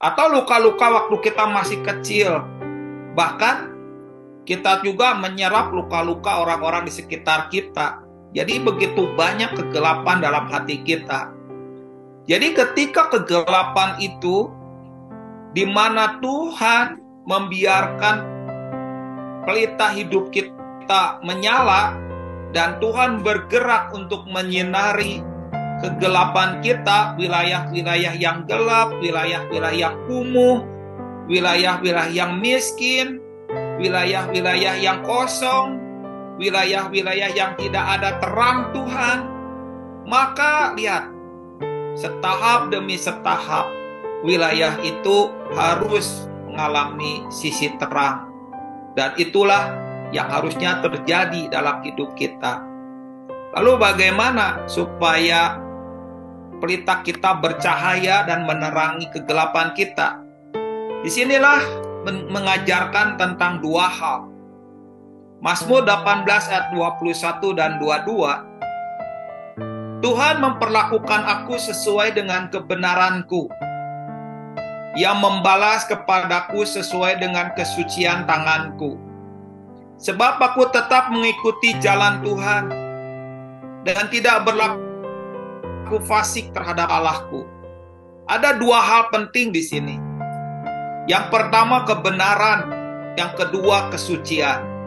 Atau luka-luka waktu kita masih kecil. Bahkan kita juga menyerap luka-luka orang-orang di sekitar kita. Jadi begitu banyak kegelapan dalam hati kita. Jadi ketika kegelapan itu di mana Tuhan membiarkan pelita hidup kita menyala dan Tuhan bergerak untuk menyinari kegelapan kita, wilayah-wilayah yang gelap, wilayah-wilayah yang kumuh, wilayah-wilayah yang miskin, wilayah-wilayah yang kosong, wilayah-wilayah yang tidak ada terang Tuhan. Maka lihat, setahap demi setahap wilayah itu harus mengalami sisi terang. Dan itulah yang harusnya terjadi dalam hidup kita. Lalu bagaimana supaya pelita kita bercahaya dan menerangi kegelapan kita? Di sinilah mengajarkan tentang dua hal. Mazmur 18 ayat 21 dan 22. Tuhan memperlakukan aku sesuai dengan kebenaranku yang membalas kepadaku sesuai dengan kesucian tanganku. Sebab aku tetap mengikuti jalan Tuhan dan tidak berlaku fasik terhadap Allahku. Ada dua hal penting di sini. Yang pertama kebenaran, yang kedua kesucian.